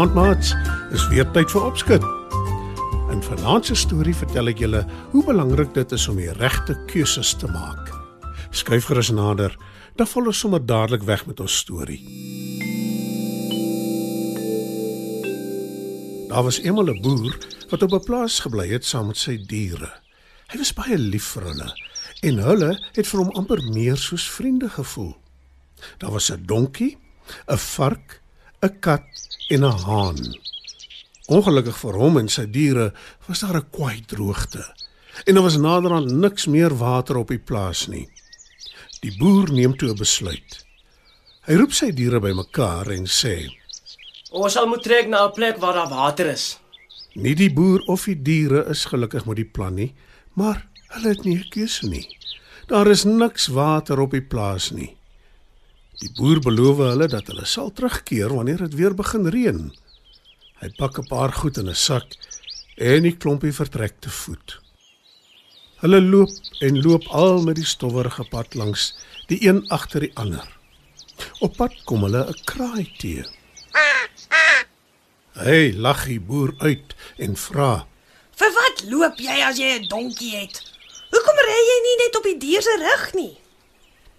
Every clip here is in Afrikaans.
Vanaand maats, is weer tyd vir opskud. In vanaand se storie vertel ek julle hoe belangrik dit is om die regte keuses te maak. Skryf gerus nader, dan val ons sommer dadelik weg met ons storie. Daar was eendag 'n boer wat op 'n plaas gebly het saam met sy diere. Hy was baie lief vir hulle en hulle het vir hom amper meer soos vriende gevoel. Daar was 'n donkie, 'n vark, 'n kat en 'n haan. Ongelukkig vir hom en sy diere was daar 'n kwaai droogte en daar was naderhand niks meer water op die plaas nie. Die boer neem toe 'n besluit. Hy roep sy diere bymekaar en sê: Ons sal moet trek na 'n plek waar daar water is. "Nie die boer of die diere is gelukkig met die plan nie, maar hulle het nie 'n keuse nie. Daar is niks water op die plaas nie." Die boer beloof hulle dat hulle sal terugkeer wanneer dit weer begin reën. Hy pak 'n paar goed in 'n sak en die klompie vertrek te voet. Hulle loop en loop al met die stowwerige pad langs, die een agter die ander. Op pad kom hulle 'n kraai te. Hey, lag die boer uit en vra: Vir wat loop jy as jy 'n donkie het? Hoekom ry jy nie net op die dier se rug nie?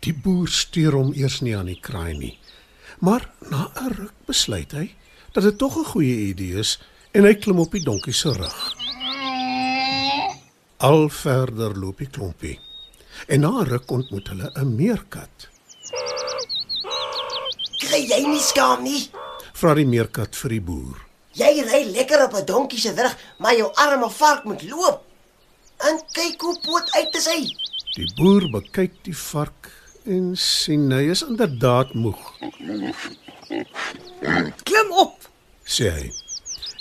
Die boer steur hom eers nie aan die kraai nie. Maar na 'n ruk besluit hy dat dit tog 'n goeie idee is en hy klim op die donkie se rug. Al verder loop die klompie. En na 'n ruk ontmoet hulle 'n meerkat. Kry jy nie skaam nie? Vra die meerkat vir die boer. Jy ry lekker op 'n donkie se rug, maar jou arme vark moet loop. En kyk hoe poot uit is hy. Die boer bekyk die vark en sien hy is inderdaad moeg, Klim op. sê hy.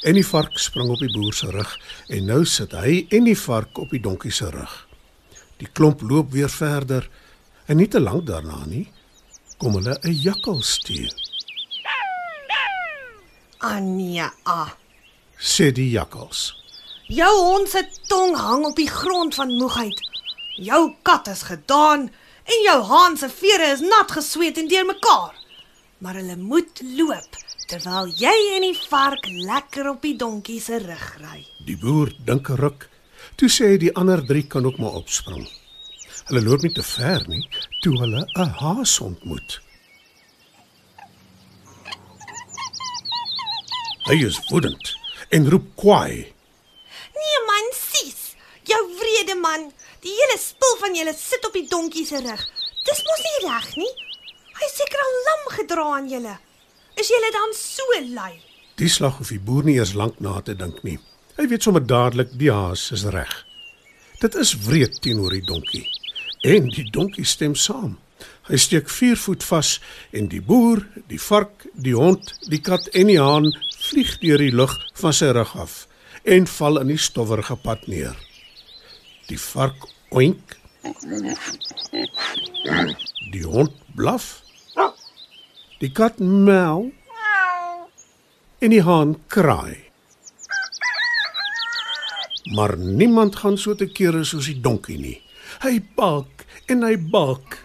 En die vark spring op die boer se rug en nou sit hy en die vark op die donkie se rug. Die klomp loop weer verder en nie te lank daarna nie kom hulle 'n jakkals teë. Anja, ah. Sê die jakkals. Jou hond se tong hang op die grond van moegheid. Jou kat is gedaan en jou haan se vere is nat gesweet en deurmekaar. Maar hulle moet loop terwyl jy en die vark lekker op die donkie se rug ry. Die boer dink 'n ruk. Toe sê hy die ander 3 kan ook maar opspring. Hulle loop nie te ver nie toe hulle 'n haas ontmoet. Hy is woedend en roep kwaai. Nee man, sis. Jou wrede man. Die hele spul van julle sit op die donkie se rug. Dis mos nie reg nie. Hy seker al lam gedra aan julle. Is julle dan so lui? Die slag hoef die boer nie eers lank na te dink nie. Hy weet sommer dadelik die haas is reg. Dit is wreed teenoor die donkie. En die donkie stem saam. Hy steek 4 voet vas en die boer, die vark, die hond, die kat en die haan vlieg deur die lug van sy rug af en val in die stowwerige pad neer. Die vark oink. Die hond blaf. Die kat mel. En die haan kraai. Maar niemand gaan so te kere soos die donkie nie. Hy balk en hy balk.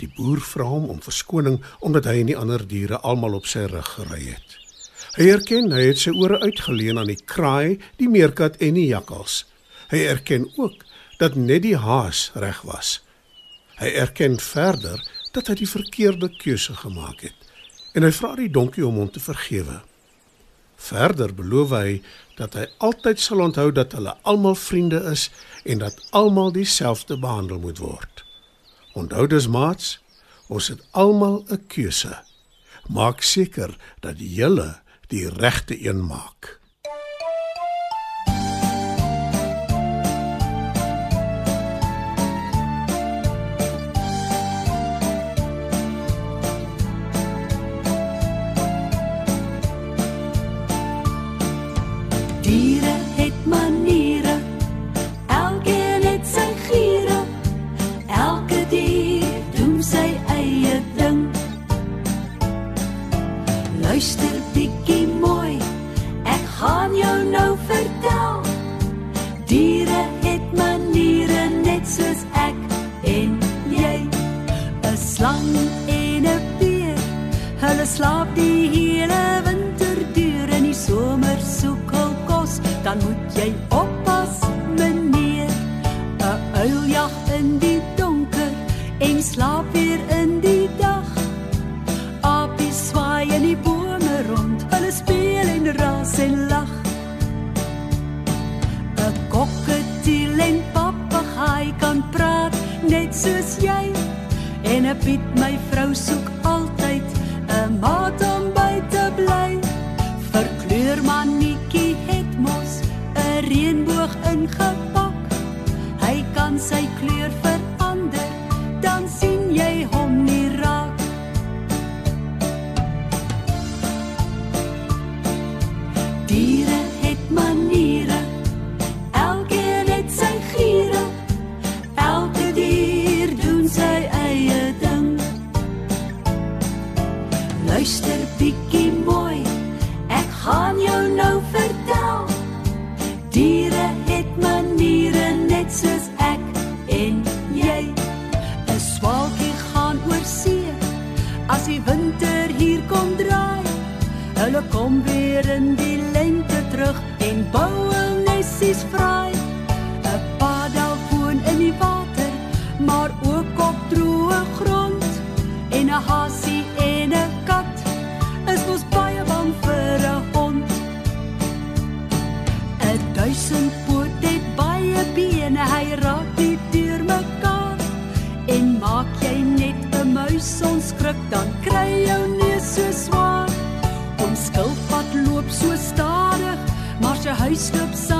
Die boer vra hom om verskoning omdat hy en die ander diere almal op sy rug gery het. Hy erken hy het sy ore uitgeleen aan die kraai, die meerkat en die jakkals. Hy erken ook dat net die haas reg was. Hy erken verder dat hy die verkeerde keuse gemaak het en hy vra die donkie om hom te vergewe. Verder beloof hy dat hy altyd sal onthou dat hulle almal vriende is en dat almal dieselfde behandel moet word. Onthou dus maats, ons het almal 'n keuse. Maak seker dat jy die regte een maak. Diere het maniere. Elkeen het sy giere. Elke dier doen sy eie ding. Luister en papegaai kan praat net soos jy. En 'n Piet my vrou soek altyd 'n maat om by te bly. Verkleur manetjie het mos 'n reënboog ingepak. Hy kan sy kleur Luister bietjie mooi, ek gaan jou nou vertel. Diere het maniere net soos ek en jy. 'n Swaalkie gaan oor see as die winter hier kom draai. Hulle kom weer in die lente terug en bou hul nesies vry. Hy raak nie deur mekaar. En maak jy net 'n muis onskrik, dan kry jou neus so swaar. Ons skilpad loop so stadig, maar sy huis loop saam